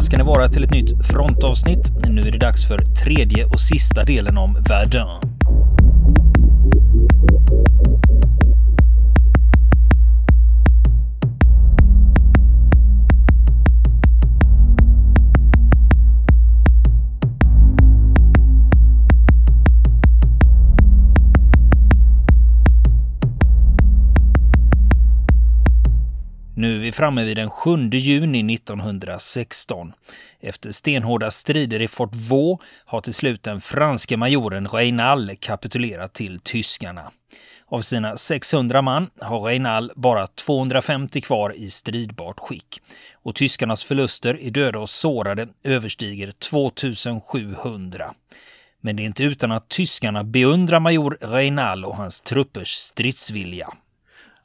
välkomna ska ni vara till ett nytt frontavsnitt. Nu är det dags för tredje och sista delen om Verdun. Vi framme vid den 7 juni 1916. Efter stenhårda strider i Fort Vaux har till slut den franske majoren Reynal kapitulerat till tyskarna. Av sina 600 man har Reynal bara 250 kvar i stridbart skick och tyskarnas förluster i döda och sårade överstiger 2700. Men det är inte utan att tyskarna beundrar major Reynal och hans truppers stridsvilja.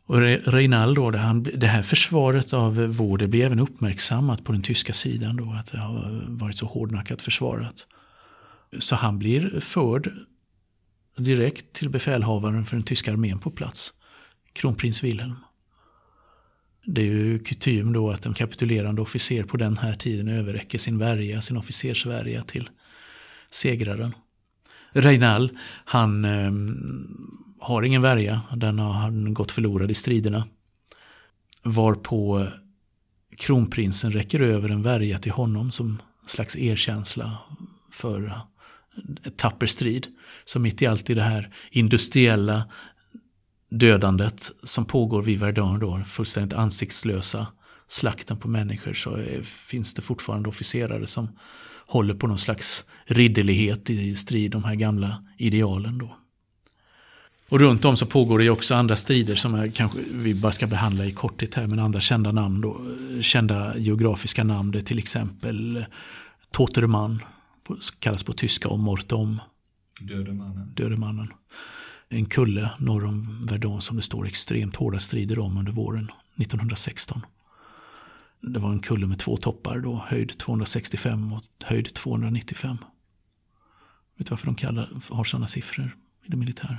Och Reinaldo, det, han, det här försvaret av vår, det blir även uppmärksammat på den tyska sidan då, att det har varit så hårdnackat försvarat. Så han blir förd direkt till befälhavaren för den tyska armén på plats, kronprins Wilhelm. Det är ju kutym då att en kapitulerande officer på den här tiden överräcker sin värja, sin officersvärja till segraren. Reinald, han eh, har ingen värja. Den har han gått förlorad i striderna. Varpå kronprinsen räcker över en värja till honom som slags erkänsla för ett tapper strid. Så mitt i allt i det här industriella dödandet som pågår vid Verdun då, fullständigt ansiktslösa slakten på människor så finns det fortfarande officerare som håller på någon slags ridderlighet i strid, de här gamla idealen då. Och runt om så pågår det ju också andra strider som jag kanske vi bara ska behandla i korthet här. Men andra kända namn då, kända geografiska namn. Det är till exempel Toterman, kallas på tyska och Mortom. Dödemannen. En kulle norr om Verdun som det står extremt hårda strider om under våren 1916. Det var en kulle med två toppar då, höjd 265 och höjd 295. Vet du varför de kallar, har sådana siffror i det militära?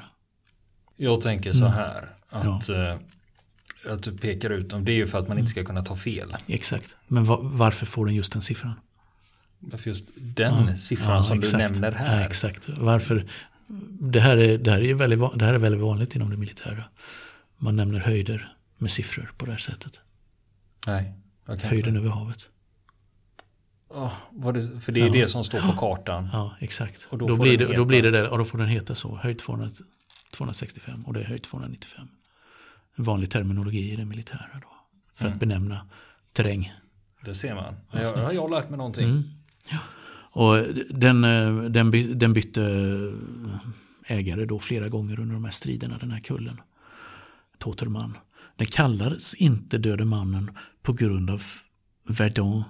Jag tänker så mm. här. Att, ja. Eh, att du pekar ut dem. Det är ju för att man inte ska kunna ta fel. Exakt. Men va varför får den just den siffran? Varför just den ja. siffran ja, som exakt. du nämner här? Ja, exakt. Varför? Det här, är, det, här är väldigt, det här är väldigt vanligt inom det militära. Man nämner höjder med siffror på det här sättet. Nej. Höjden inte. över havet. Oh, det, för det är det som står på kartan. Ja, exakt. Och då, då blir, det, då blir det där, och då får den heta så. Höjd 200, 265 och det är höjd 295. En vanlig terminologi i det militära då. För mm. att benämna terräng. Det ser man. Jag, har jag lärt mig någonting. Mm. Ja. Och den, eh, den, by, den bytte ägare då flera gånger under de här striderna, den här kullen. Toterman. Den kallades inte Döde mannen på grund av Verdun.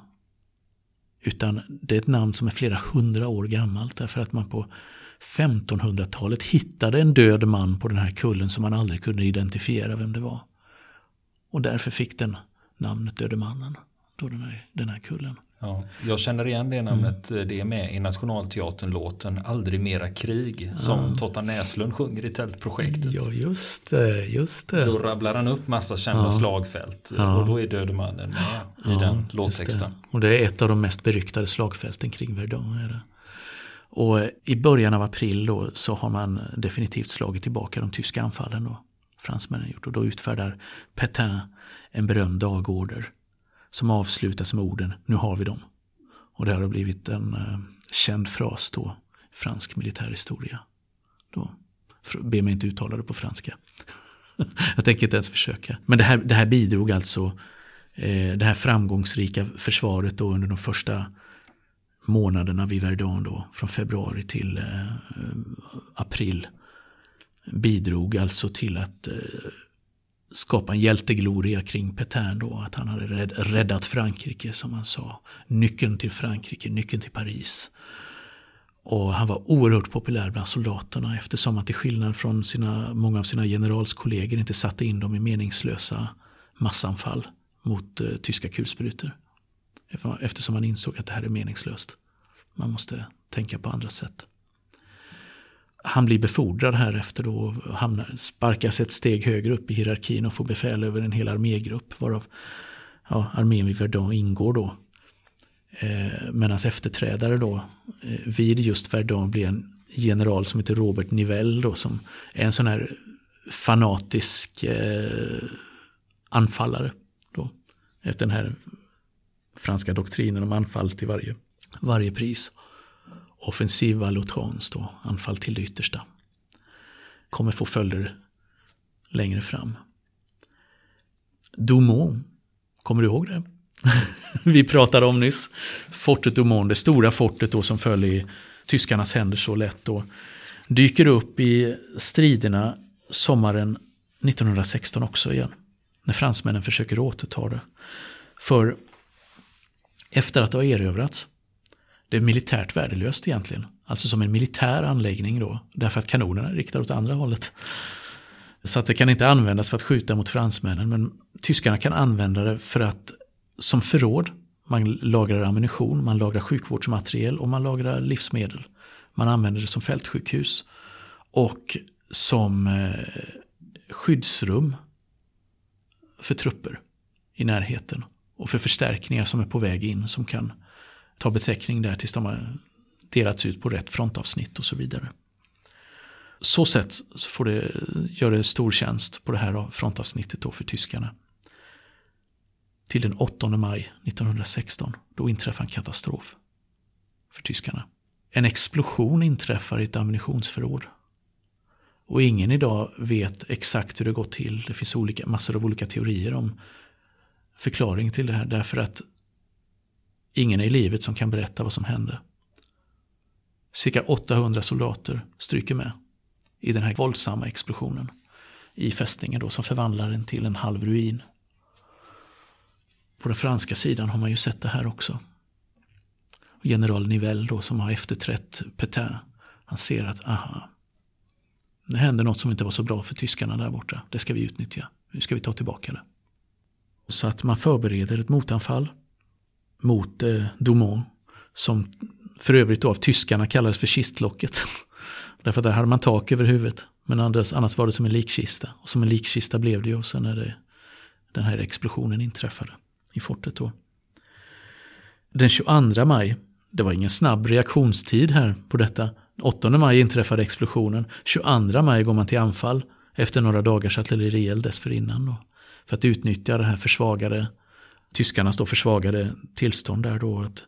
Utan det är ett namn som är flera hundra år gammalt. Därför att man på 1500-talet hittade en död man på den här kullen som man aldrig kunde identifiera vem det var. Och därför fick den namnet Döde mannen, då den här, den här kullen. Ja, jag känner igen det namnet, mm. det är med i Nationalteatern-låten Aldrig mera krig som ja. Totta Näslund sjunger i Tältprojektet. Ja, just det, just det. Då rabblar han upp massa kända ja. slagfält ja. och då är Döde mannen med i den låttexten. Det. Och det är ett av de mest beryktade slagfälten kring Verdun. Är det. Och i början av april då så har man definitivt slagit tillbaka de tyska anfallen då. Fransmännen gjort och då utfärdar Petain en berömd dagorder. Som avslutas med orden Nu har vi dem. Och det har blivit en eh, känd fras då. Fransk militärhistoria. Då. Be mig inte uttala det på franska. Jag tänker inte ens försöka. Men det här, det här bidrog alltså. Eh, det här framgångsrika försvaret då under de första månaderna vid Verdun då, från februari till eh, april bidrog alltså till att eh, skapa en hjältegloria kring Petain då. Att han hade räddat Frankrike som han sa. Nyckeln till Frankrike, nyckeln till Paris. Och han var oerhört populär bland soldaterna eftersom att till skillnad från sina, många av sina generalskollegor inte satte in dem i meningslösa massanfall mot eh, tyska kulsprutor. Eftersom man insåg att det här är meningslöst. Man måste tänka på andra sätt. Han blir befordrad här efter och hamnar, sparkas ett steg högre upp i hierarkin och får befäl över en hel armégrupp. Varav ja, armén vid Verdun ingår då. Eh, men hans efterträdare då eh, vid just Verdun blir en general som heter Robert Nivelle då som är en sån här fanatisk eh, anfallare. Då, efter den här franska doktrinen om anfall till varje, varje pris. Offensiva l'outrance då, anfall till det yttersta. Kommer få följder längre fram. Dumont, kommer du ihåg det? Vi pratade om nyss. Fortet Dumont, det stora fortet då som föll i tyskarnas händer så lätt. Då, dyker upp i striderna sommaren 1916 också igen. När fransmännen försöker återta det. För efter att det har erövrats, det är militärt värdelöst egentligen. Alltså som en militär anläggning då, därför att kanonerna riktar åt andra hållet. Så att det kan inte användas för att skjuta mot fransmännen, men tyskarna kan använda det för att som förråd. Man lagrar ammunition, man lagrar sjukvårdsmateriel och man lagrar livsmedel. Man använder det som fältsjukhus. Och som eh, skyddsrum för trupper i närheten. Och för förstärkningar som är på väg in som kan ta beteckning där tills de har delats ut på rätt frontavsnitt och så vidare. Så sätt får det, gör det stor tjänst på det här frontavsnittet då för tyskarna. Till den 8 maj 1916, då inträffar en katastrof för tyskarna. En explosion inträffar i ett ammunitionsförråd. Och ingen idag vet exakt hur det gått till. Det finns olika, massor av olika teorier om förklaring till det här. Därför att ingen är i livet som kan berätta vad som hände. Cirka 800 soldater stryker med i den här våldsamma explosionen i fästningen då som förvandlar den till en halv ruin. På den franska sidan har man ju sett det här också. General Nivelle då som har efterträtt Petain. Han ser att aha, det hände något som inte var så bra för tyskarna där borta. Det ska vi utnyttja. Nu ska vi ta tillbaka det. Så att man förbereder ett motanfall mot eh, Dumont. Som för övrigt då av tyskarna kallades för kistlocket. Därför att där hade man tak över huvudet. Men annars, annars var det som en likkista. Och som en likkista blev det ju sen när det, den här explosionen inträffade i fortet då. Den 22 maj, det var ingen snabb reaktionstid här på detta. 8 maj inträffade explosionen. 22 maj går man till anfall efter några dagars artillerield dessförinnan. Då, för att utnyttja det här försvagade, tyskarnas då försvagade tillstånd där då. Att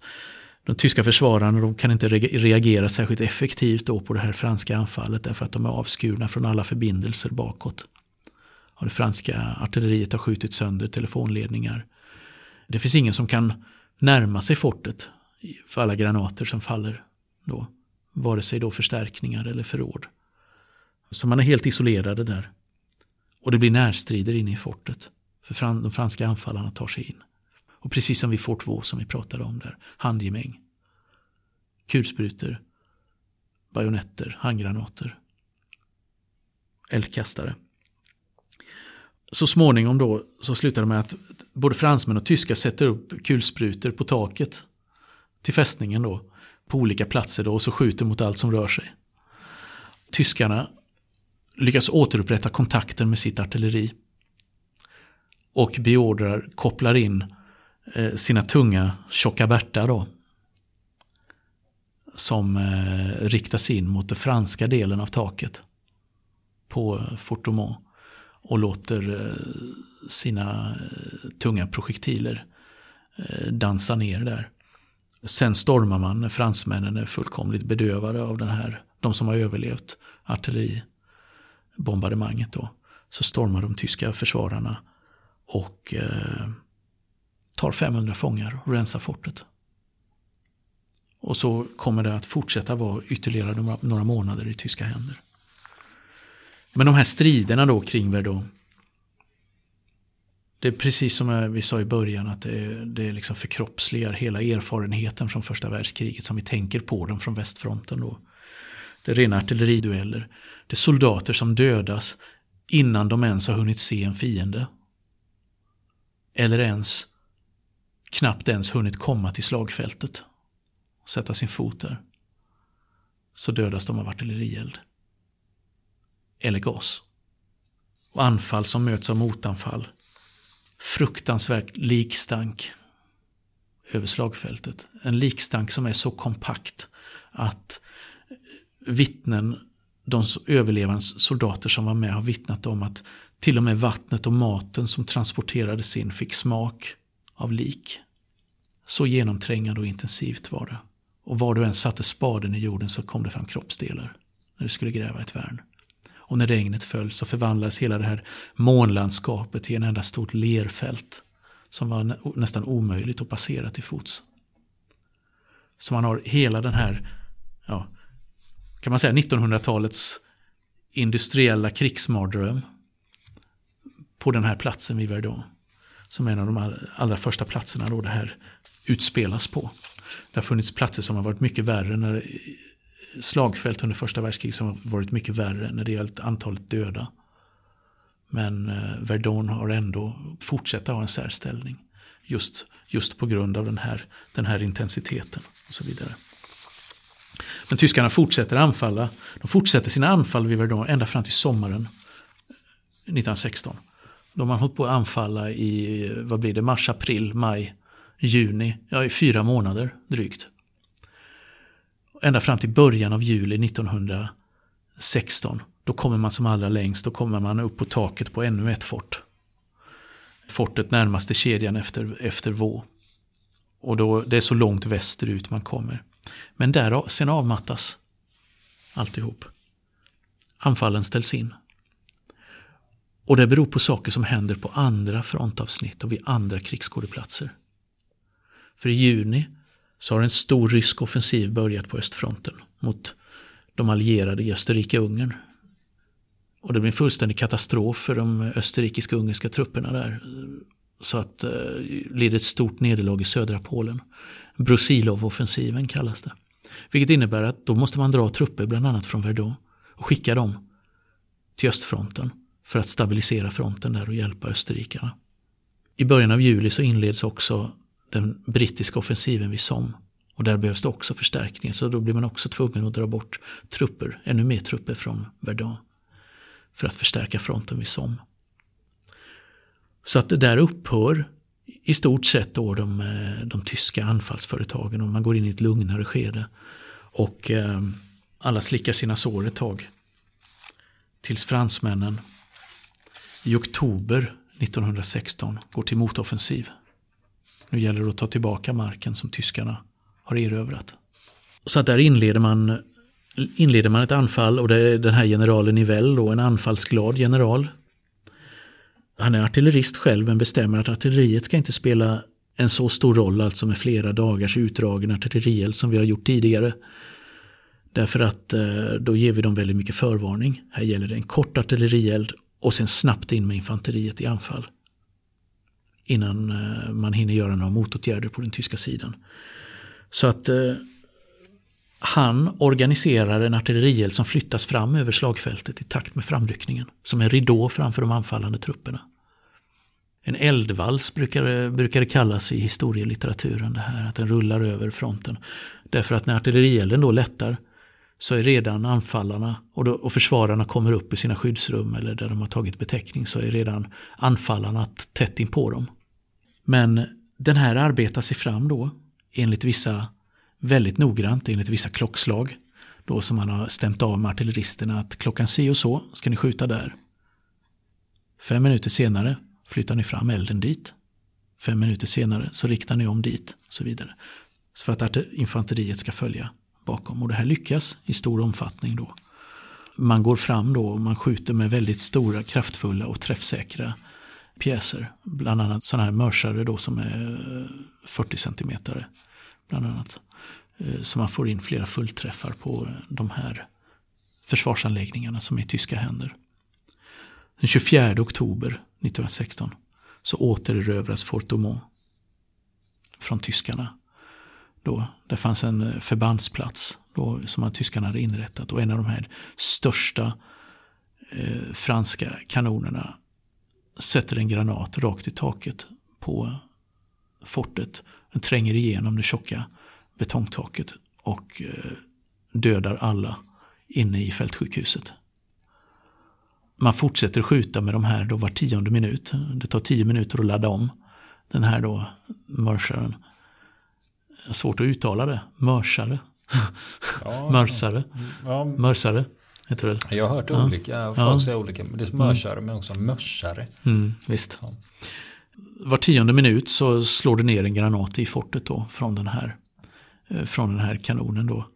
de tyska försvararna de kan inte reagera särskilt effektivt då på det här franska anfallet därför att de är avskurna från alla förbindelser bakåt. Och det franska artilleriet har skjutit sönder telefonledningar. Det finns ingen som kan närma sig fortet för alla granater som faller då. Vare sig då förstärkningar eller förråd. Så man är helt isolerade där. Och det blir närstrider inne i fortet. För de franska anfallarna tar sig in. Och precis som vid Fort Vaux som vi pratade om där. Handgemäng. Kulsprutor. Bajonetter. Handgranater. Eldkastare. Så småningom då så slutar det med att både fransmän och tyskar sätter upp kulsprutor på taket till fästningen då på olika platser då och så skjuter mot allt som rör sig. Tyskarna lyckas återupprätta kontakten med sitt artilleri och beordrar, kopplar in eh, sina tunga tjocka Berta då som eh, riktas in mot den franska delen av taket på Fortomont. Och låter eh, sina eh, tunga projektiler eh, dansa ner där. Sen stormar man när fransmännen är fullkomligt bedövade av den här, de som har överlevt Bombardemanget då. Så stormar de tyska försvararna och eh, tar 500 fångar och rensar fortet. Och så kommer det att fortsätta vara ytterligare några, några månader i tyska händer. Men de här striderna då kring Verdun. Det är precis som eh, vi sa i början att det, det liksom förkroppsligar hela erfarenheten från första världskriget som vi tänker på den från västfronten då. Det är rena artilleridueller. Det är soldater som dödas innan de ens har hunnit se en fiende. Eller ens knappt ens hunnit komma till slagfältet. Sätta sin fot där. Så dödas de av artillerield eller gas. Och anfall som möts av motanfall. Fruktansvärt likstank. över slagfältet. En likstank som är så kompakt att vittnen, de överlevande soldater som var med har vittnat om att till och med vattnet och maten som transporterades in fick smak av lik. Så genomträngande och intensivt var det. Och var du än satte spaden i jorden så kom det fram kroppsdelar när du skulle gräva ett värn. Och när regnet föll så förvandlades hela det här månlandskapet till en enda stort lerfält som var nästan omöjligt att passera till fots. Så man har hela den här, ja, kan man säga 1900-talets industriella krigsmardröm på den här platsen vid Verdun. Som är en av de allra första platserna då det här utspelas på. Det har funnits platser som har varit mycket värre. När, slagfält under första världskriget som har varit mycket värre när det gällt antalet döda. Men Verdon Verdun har ändå fortsatt ha en särställning. Just, just på grund av den här, den här intensiteten och så vidare. Men tyskarna fortsätter anfalla. De fortsätter sina anfall vid Verdun ända fram till sommaren eh, 1916. De har hållit på att anfalla i vad blir det, mars, april, maj, juni, ja i fyra månader drygt. Ända fram till början av juli 1916. Då kommer man som allra längst, då kommer man upp på taket på ännu ett fort. Fortet närmaste kedjan efter, efter Vå. Och då, det är så långt västerut man kommer. Men där, sen avmattas alltihop. Anfallen ställs in. Och det beror på saker som händer på andra frontavsnitt och vid andra krigsskådeplatser. För i juni så har en stor rysk offensiv börjat på östfronten mot de allierade i Österrike-Ungern. Och det blir en fullständig katastrof för de österrikiska ungerska trupperna där. Så att eh, blir ett stort nederlag i södra Polen. Brusilov-offensiven kallas det. Vilket innebär att då måste man dra trupper bland annat från Verdun och skicka dem till östfronten för att stabilisera fronten där och hjälpa österrikarna. I början av juli så inleds också den brittiska offensiven vid Somme. Och där behövs det också förstärkning så då blir man också tvungen att dra bort trupper, ännu mer trupper från Verdun. För att förstärka fronten vid Somme. Så att det där upphör i stort sett då de, eh, de tyska anfallsföretagen och man går in i ett lugnare skede. Och eh, alla slickar sina sår ett tag. Tills fransmännen i oktober 1916 går till motoffensiv. Nu gäller det att ta tillbaka marken som tyskarna har erövrat. Så att där inleder man, inleder man ett anfall och det är den här generalen Nivell, då, en anfallsglad general. Han är artillerist själv men bestämmer att artilleriet ska inte spela en så stor roll, alltså med flera dagars utdragen artillerield som vi har gjort tidigare. Därför att eh, då ger vi dem väldigt mycket förvarning. Här gäller det en kort artillerield och sen snabbt in med infanteriet i anfall. Innan eh, man hinner göra några motåtgärder på den tyska sidan. Så att eh, han organiserar en artillerield som flyttas fram över slagfältet i takt med framryckningen. Som en ridå framför de anfallande trupperna. En eldvals brukar, brukar det kallas i historielitteraturen det här, att den rullar över fronten. Därför att när artillerielden då lättar så är redan anfallarna och, då, och försvararna kommer upp i sina skyddsrum eller där de har tagit beteckning så är redan anfallarna tätt in på dem. Men den här arbetar sig fram då enligt vissa, väldigt noggrant enligt vissa klockslag. Då som man har stämt av med artilleristerna att klockan si och så ska ni skjuta där. Fem minuter senare flyttar ni fram elden dit. Fem minuter senare så riktar ni om dit och så vidare. Så för att infanteriet ska följa bakom. Och det här lyckas i stor omfattning då. Man går fram då och man skjuter med väldigt stora, kraftfulla och träffsäkra pjäser. Bland annat sådana här mörsare då som är eh, 40 cm. Bland annat. Eh, så man får in flera fullträffar på de här försvarsanläggningarna som är i tyska händer. Den 24 oktober 1916 så återerövras Fort Aumont från tyskarna. Då, där fanns en eh, förbandsplats då, som tyskarna hade inrättat och en av de här största eh, franska kanonerna sätter en granat rakt i taket på fortet. Den tränger igenom det tjocka betongtaket och eh, dödar alla inne i fältsjukhuset. Man fortsätter skjuta med de här då var tionde minut. Det tar tio minuter att ladda om den här då mörsaren. Svårt att uttala det. Mörsare. Ja, Mörsare. ja, Mörsare heter det. jag har hört Ja. olika, folk Ja. säger olika. men Det är mörsare men också mörsare. Mm, visst. Ja. Var tionde minut så slår det ner en granat i fortet då från den här, Eh, från den här kanonen då.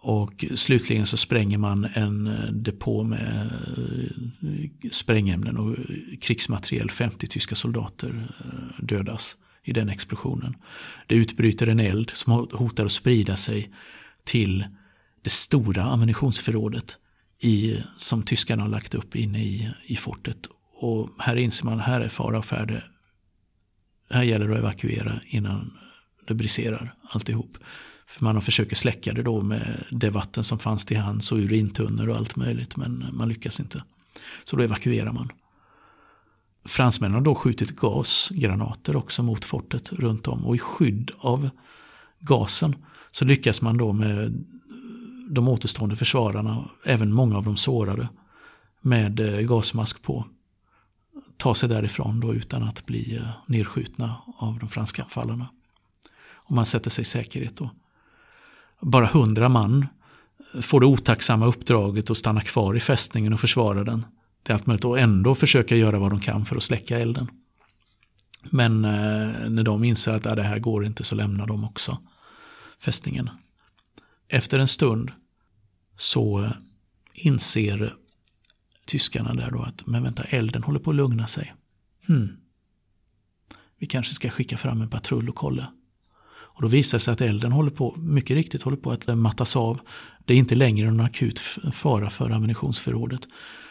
Och slutligen så spränger man en eh, depå med eh, sprängämnen och krigsmateriel. 50 tyska soldater dödas i den explosionen. Det utbryter en eld som hotar att sprida sig till det stora ammunitionsförrådet i, som tyskarna har lagt upp inne i, i fortet. Och här inser man, här är fara och färde. Här gäller det att evakuera innan det briserar alltihop. För man har försökt släcka det då med det vatten som fanns till hands och urintunnor och allt möjligt. Men man lyckas inte. Så då evakuerar man. Fransmännen har då skjutit gasgranater också mot fortet runt om. Och i skydd av gasen så lyckas man då med de återstående försvararna, även många av de sårade, med eh, gasmask på. Ta sig därifrån då utan att bli eh, nedskjutna av de franska anfallarna. Om man sätter sig i säkerhet då. Bara hundra man får det otacksamma uppdraget att stanna kvar i fästningen och försvara den. Det är allt möjligt och ändå försöka göra vad de kan för att släcka elden. Men eh, när de inser att äh, det här går inte så lämnar de också fästningen. Efter en stund så eh, inser tyskarna där då att men vänta, elden håller på att lugna sig. Hmm. Vi kanske ska skicka fram en patrull och kolla. Och då visar det sig att elden håller på, mycket riktigt håller på att mattas av. Det är inte längre någon akut fara för ammunitionsförrådet.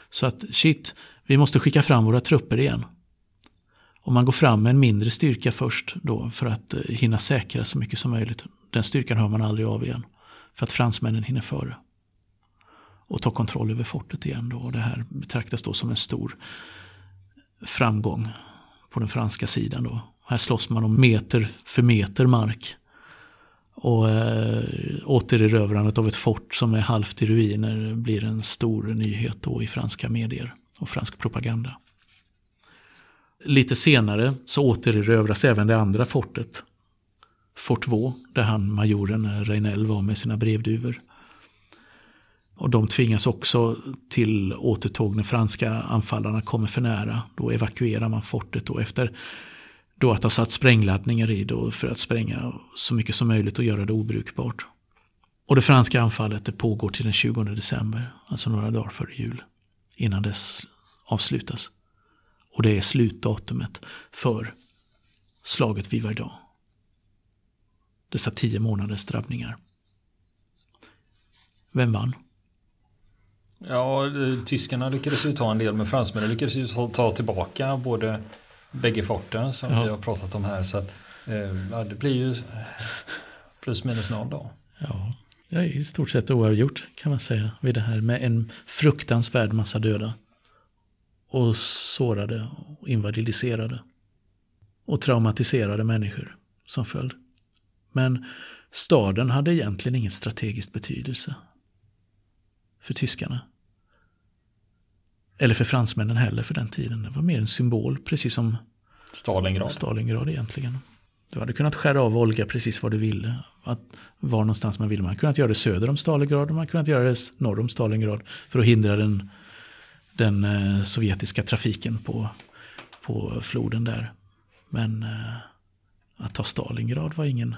Så att shit, vi måste skicka fram våra trupper igen. Om man går fram med en mindre styrka först då för att eh, hinna säkra så mycket som möjligt. Den styrkan hör man aldrig av igen. För att fransmännen hinner före. Och tar kontroll över fortet igen då. Och det här betraktas då som en stor framgång på den franska sidan då. Här slåss man om meter för meter mark. Och eh, återerövrandet av ett fort som är halvt i ruiner blir en stor nyhet då i franska medier och fransk propaganda. Lite senare så återerövras även det andra fortet. Fort Vaux, där han majoren Reinell var med sina brevduvor. Och de tvingas också till återtåg när franska anfallarna kommer för nära. Då evakuerar man fortet och efter då att ha satt sprängladdningar i då för att spränga så mycket som möjligt och göra det obrukbart. Och det franska anfallet det pågår till den 20 december, alltså några dagar före jul, innan dess avslutas. Och det är slutdatumet för slaget vid Verdun. Dessa tio månaders drabbningar. Vem vann? Ja, eh, tyskarna lyckades ju ta en del men fransmännen lyckades ju ta tillbaka både bägge forten som Ja. vi har pratat om här. Så att, eh, det blir ju plus minus noll då. Ja, det är i stort sett oavgjort kan man säga vid det här med en fruktansvärd massa döda. Och sårade och invalidiserade. Och traumatiserade människor som följd. Men staden hade egentligen ingen strategisk betydelse. För tyskarna. Eller för fransmännen heller för den tiden. Det var mer en symbol, precis som Stalingrad. Stalingrad egentligen. Du hade kunnat skära av Olga precis vad du ville. Att, var någonstans man ville. Man hade kunnat göra det söder om Stalingrad och man hade kunnat göra det norr om Stalingrad. För att hindra den, den eh, sovjetiska trafiken på, på floden där. Men eh, att ta Stalingrad var ingen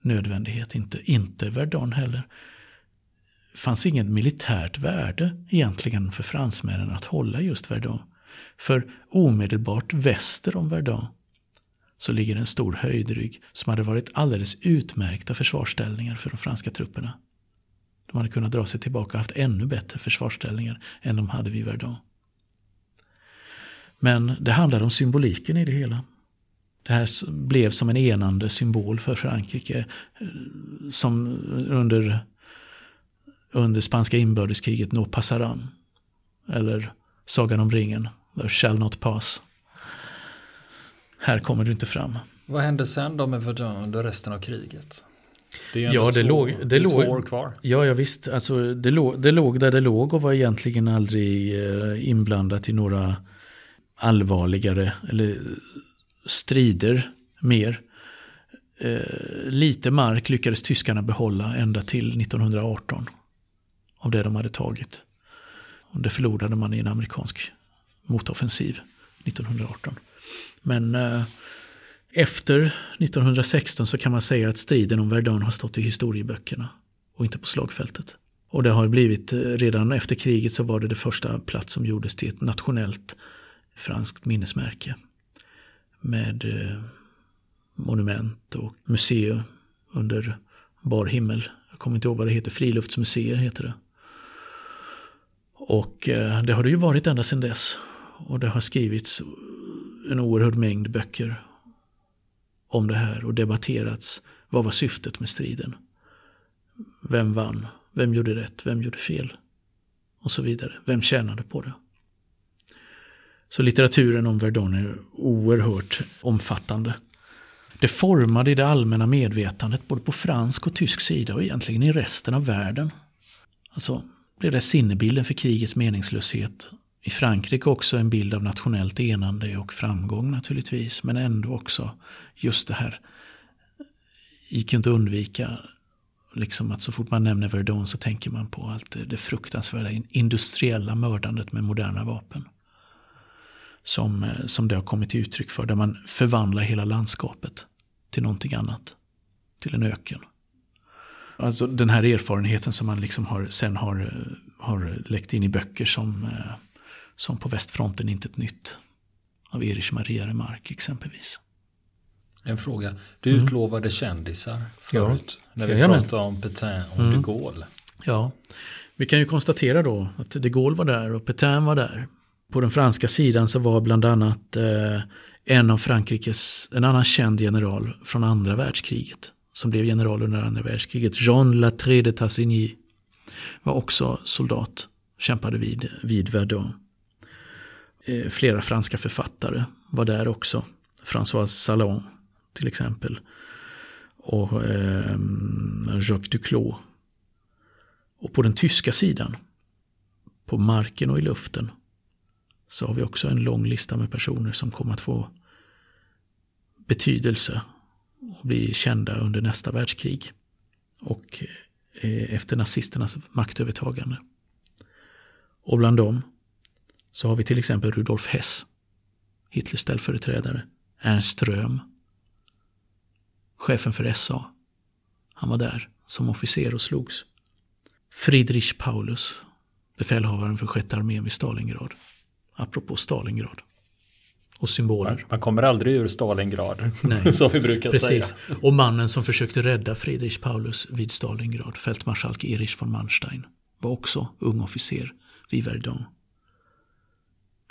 nödvändighet. Inte, inte Verdun heller. Fanns inget militärt värde egentligen för fransmännen att hålla just Verdun. För omedelbart väster om Verdun så ligger en stor höjdrygg som hade varit alldeles utmärkta försvarsställningar för de franska trupperna. De hade kunnat dra sig tillbaka och haft ännu bättre försvarsställningar än de hade vid Verdun. Men det handlar om symboliken i det hela. Det här blev som en enande symbol för Frankrike eh, som under, under spanska inbördeskriget nå passaran. Eller Sagan om ringen, Thou shall not pass. Här kommer du inte fram. Vad hände sen då med Verdun under resten av kriget? Det är Ja, det två, låg- det låg- två år kvar. Ja, ja visst. Alltså, det, låg, det låg där det låg och var egentligen aldrig eh, inblandat i några allvarligare eller strider mer. Eh, lite mark lyckades tyskarna behålla ända till 1918 av det de hade tagit. Och det förlorade man i en amerikansk motoffensiv 1918. Men eh, efter 1916 så kan man säga att striden om Verdun har stått i historieböckerna och inte på slagfältet. Och det har blivit, eh, redan efter kriget så var det det första plats som gjordes till ett nationellt franskt minnesmärke. Med eh, monument och museum under bar himmel. Jag kommer inte ihåg vad det heter, friluftsmuseer heter det. Och eh, det har det ju varit ända sedan dess. Och det har skrivits en oerhörd mängd böcker om det här och debatterats. Vad var syftet med striden? Vem vann? Vem gjorde rätt? Vem gjorde fel? Och så vidare. Vem tjänade på det? Så litteraturen om Verdun är oerhört omfattande. Det formade det allmänna medvetandet både på fransk och tysk sida och egentligen i resten av världen. Alltså blev det sinnebilden för krigets meningslöshet. I Frankrike också en bild av nationellt enande och framgång naturligtvis. Men ändå också just det här. Gick inte att undvika liksom att så fort man nämner Verdun så tänker man på allt det, det fruktansvärda industriella mördandet med moderna vapen. Som, eh, som det har kommit till uttryck för. Där man förvandlar hela landskapet till någonting annat. Till en öken. Alltså den här erfarenheten som man liksom har, sen har, har läckt in i böcker som, eh, som på västfronten inte ett nytt. Av Erich Maria Remarque exempelvis. En fråga. Du mm. utlovade kändisar förut. Ja. När vi Jajamän. pratade om Petain och mm. de Gaulle. Ja, vi kan ju konstatera då att de Gaulle var där och Petain var där. På den franska sidan så var bland annat eh, en av Frankrikes, en annan känd general från andra världskriget. Som blev general under andra världskriget. Jean Latré de Tassigny. Var också soldat. Kämpade vid, vid Verdun. Eh, flera franska författare var där också. François Salon till exempel. Och eh, Jacques Duclos. Och på den tyska sidan, på marken och i luften, så har vi också en lång lista med personer som kommer att få betydelse och bli kända under nästa världskrig. Och eh, efter nazisternas maktövertagande. Och bland dem så har vi till exempel Rudolf Hess, Hitlers ställföreträdare, Ernst Röhm, chefen för SA. Han var där som officer och slogs. Friedrich Paulus, befälhavaren för sjätte armén vid Stalingrad. Apropå Stalingrad. Och symboler. Man kommer aldrig ur Stalingrad, Nej. som vi brukar Precis. säga. Och mannen som försökte rädda Friedrich Paulus vid Stalingrad, fältmarskalk Erich von Manstein, var också ung officer vid Verdun.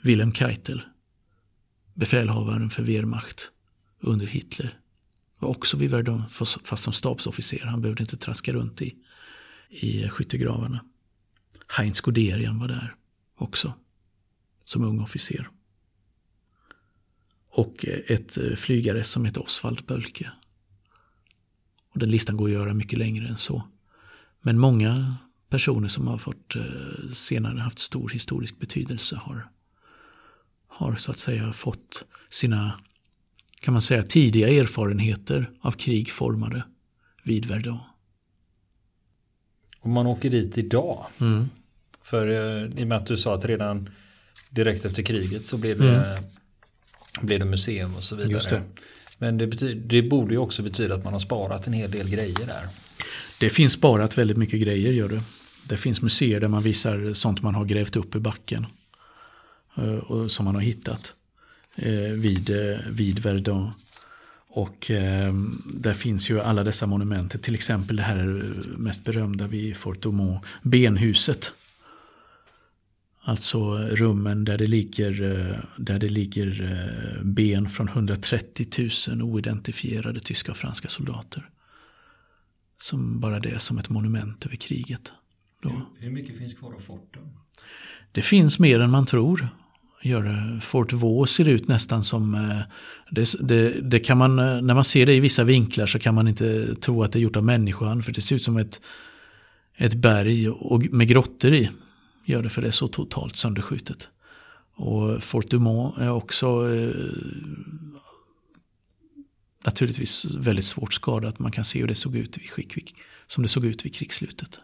Wilhelm Keitel, befälhavaren för Wehrmacht under Hitler, var också vid Verdun, fast som stabsofficer. Han behövde inte traska runt i, i skyttegravarna. Heinz Guderian var där också, som ung officer. Och ett flygare som hette Oswald Bölke. Och den listan går att göra mycket längre än så. Men många personer som har fått eh, senare haft stor historisk betydelse har, har så att säga fått sina kan man säga, tidiga erfarenheter av krig formade vid Verdun. Om man åker dit idag, mm. för eh, i och med att du sa att redan direkt efter kriget så blev det, mm. Blev det museum och så vidare. Det. Men det, betyder, det borde ju också betyda att man har sparat en hel del grejer där. Det finns sparat väldigt mycket grejer gör det. Det finns museer där man visar sånt man har grävt upp i backen. Eh, och som man har hittat. Eh, vid, eh, vid Verdun. Och eh, där finns ju alla dessa monument. Till exempel det här mest berömda vid Fort Aumont, benhuset. Alltså rummen där det ligger, där det ligger ben från 130 000 oidentifierade tyska och franska soldater. Som bara det som ett monument över kriget. Då. Hur mycket finns kvar av forten? Det finns mer än man tror gör. Fort Vaux ser ut nästan som, eh, det, det, det, kan man, eh, när man ser det i vissa vinklar så kan man inte tro att det är gjort av människan. För det ser ut som ett, ett berg och med grottor i. Gör det för det är så totalt sönderskjutet. Och Fort Dumont är också eh, naturligtvis väldigt svårt skadat. Man kan se hur det såg ut vid, som det såg ut vid krigsslutet.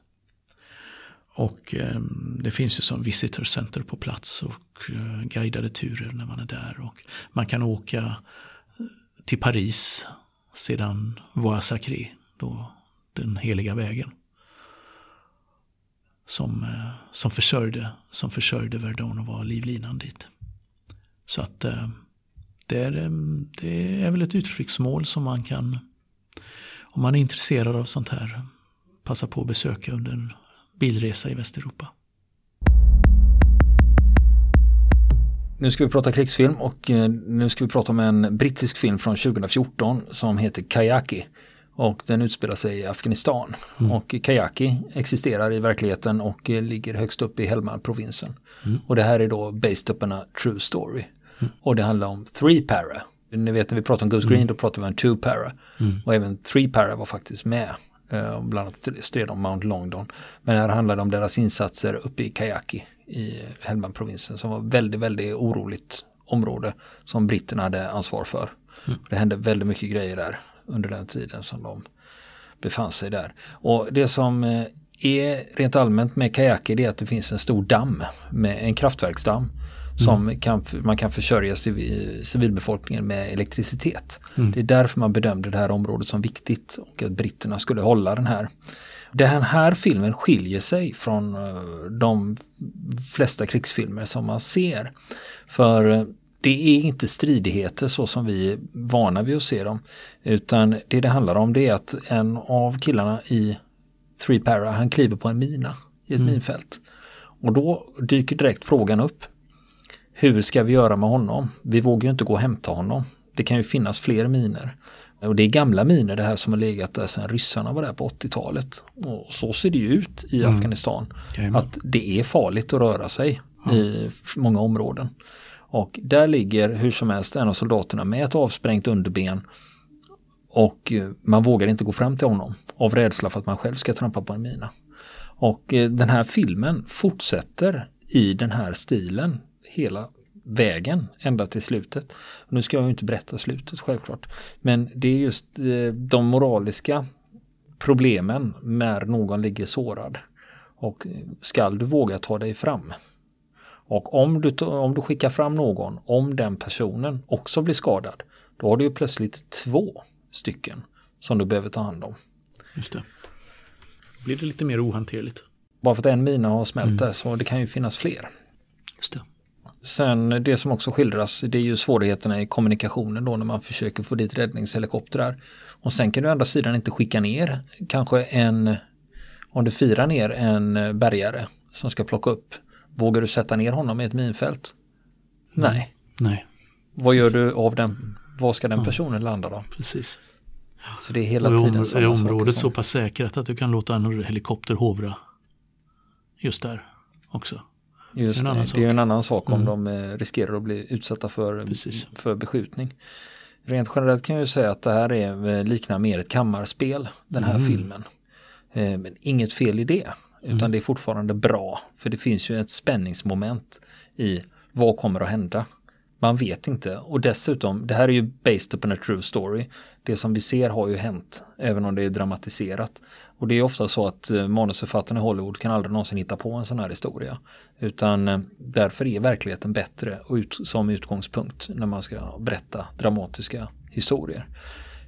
Och eh, det finns ju som visitor center på plats och eh, guidade turer när man är där. Och man kan åka eh, till Paris sedan Voie Sacré, då den heliga vägen. Som, eh, som, försörjde, som försörjde Verdun och var livlinan dit. Så att eh, det är, eh, det är väl ett utflyktsmål som man kan, om man är intresserad av sånt här, passa på att besöka under en bilresa i Västeuropa. Nu ska vi prata krigsfilm och nu ska vi prata om en brittisk film från 2014 som heter Kayaki. Och den utspelar sig i Afghanistan. Mm. Och Kayaki existerar i verkligheten och eh, ligger högst upp i Helmand-provinsen. Mm. Och det här är då based upon a true story. Mm. Och det handlar om Three Para. Ni vet när vi pratar om Goose Green mm. då pratar vi om Two Para. Mm. Och även Three Para var faktiskt med. Uh, bland annat stred om Mount Longdon. Men här handlar det om deras insatser uppe i Kayaki i Helmand-provinsen som var väldigt, väldigt oroligt område som britterna hade ansvar för. Mm. Det hände väldigt mycket grejer där under den tiden som de befann sig där. Och det som eh, är rent allmänt med Kayaki det är att det finns en stor damm med en kraftverksdamm som mm. kan, man kan försörja civilbefolkningen med elektricitet. Mm. Det är därför man bedömde det här området som viktigt och att britterna skulle hålla den här. Den här filmen skiljer sig från eh, de flesta krigsfilmer som man ser. För eh, det är inte stridigheter så som vi är vana vid att se dem. Utan det det handlar om det är att en av killarna i Three Para, han kliver på en mina i ett mm. minfält. Och då dyker direkt frågan upp. Hur ska vi göra med honom? Vi vågar ju inte gå och hämta honom. Det kan ju finnas fler miner. Och det är gamla miner det här som har legat där sedan ryssarna var där på 80-talet. Och så ser det ju ut i mm. Afghanistan. Jajamän. Att det är farligt att röra sig ja. i många områden. Och där ligger hur som helst en av soldaterna med ett avsprängt underben. Och eh, man vågar inte gå fram till honom av rädsla för att man själv ska trampa på en mina. Och eh, den här filmen fortsätter i den här stilen hela vägen ända till slutet. Nu ska jag ju inte berätta slutet självklart. Men det är just eh, de moraliska problemen när någon ligger sårad. Och skall du våga ta dig fram? Och om du, om du skickar fram någon, om den personen också blir skadad, då har du ju plötsligt två stycken som du behöver ta hand om. Just det. Då blir det lite mer ohanterligt. Bara för att en mina har smält mm. där så det kan ju finnas fler. Just det. Sen det som också skildras det är ju svårigheterna i kommunikationen då när man försöker få dit räddningshelikoptrar. Och sen kan du å andra sidan inte skicka ner kanske en, om du firar ner en bärgare som ska plocka upp Vågar du sätta ner honom i ett minfält? Mm. Nej. Nej. Vad gör du av den? Var ska den personen landa då? Precis. Så det är hela och tiden Är området så pass säkrat att du kan låta en helikopter hovra just där också? Just det, det, det är en annan sak om mm. de eh, riskerar att bli utsatta för, för beskjutning. Rent generellt kan jag ju säga att det här är, eh, liknar mer ett kammarspel, den här mm. filmen. Eh, men inget fel i det. Utan mm. det är fortfarande bra. För det finns ju ett spänningsmoment i vad kommer att hända. Man vet inte. Och dessutom, det här är ju based upon a true story. Det som vi ser har ju hänt, även om det är dramatiserat. Och det är ofta så att eh, manusförfattarna i Hollywood kan aldrig någonsin hitta på en sån här historia. Utan eh, därför är verkligheten bättre ut, som utgångspunkt när man ska berätta dramatiska historier.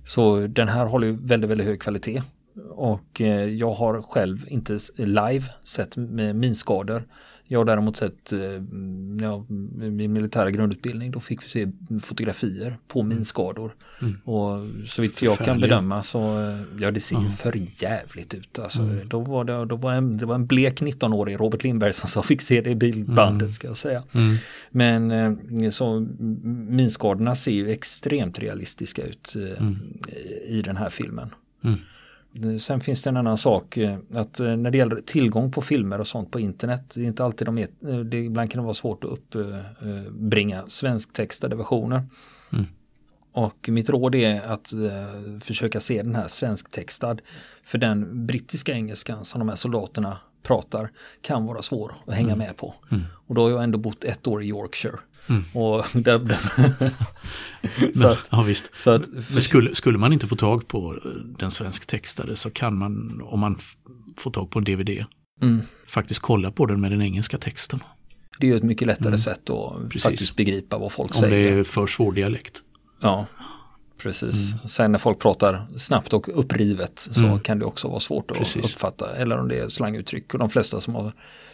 Så den här håller ju väldigt, väldigt hög kvalitet. Och eh, jag har själv inte live sett minskador. Jag har däremot sett eh, ja, min militära grundutbildning. Då fick vi se fotografier på mm. minskador. Mm. Och så vitt jag kan bedöma så eh, ja det ser ju mm. för jävligt ut. Alltså, mm. Då var det, då var en, det var en blek 19-årig Robert Lindberg som sa fick se det i bildbandet mm. ska jag säga. Mm. Men så minskadorna ser ju extremt realistiska ut i den här filmen. Sen finns det en annan sak eh, att eh, när det gäller tillgång på filmer och sånt på internet, det är inte alltid de är, eh, det, ibland kan det vara svårt att uppbringa svensktextade versioner. Mm. Och mitt råd är att försöka se den här svensktextad. För den brittiska engelskan som de här soldaterna pratar kan vara svår att hänga mm. med på. Mm. Och då har jag ändå bott ett år i Yorkshire. Mm. Och där, där. så att, ja, visst. Så att, för... skulle, skulle man inte få tag på den svensktextade så kan man, om man får tag på en DVD, mm. faktiskt kolla på den med den engelska texten. Det är ju ett mycket lättare mm. sätt att Precis. faktiskt begripa vad folk om säger. Om det är för svår dialekt. Ja, precis. Mm. Sen när folk pratar snabbt och upprivet så mm. kan det också vara svårt att precis. uppfatta. Eller om det är slanguttryck. Och de flesta som har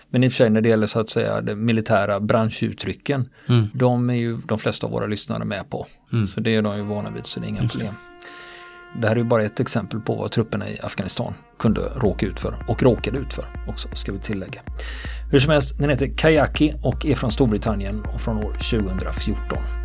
men i och för sig när det gäller så att säga de militära branschuttrycken, mm. de är ju de flesta av våra lyssnare med på. Mm. Så det är de ju vana vid, så det är inga Just problem. Det här är ju bara ett exempel på vad trupperna i Afghanistan kunde råka ut för och råkade ut för också, ska vi tillägga. Hur som helst, den heter Kayaki och är från Storbritannien och från år 2014.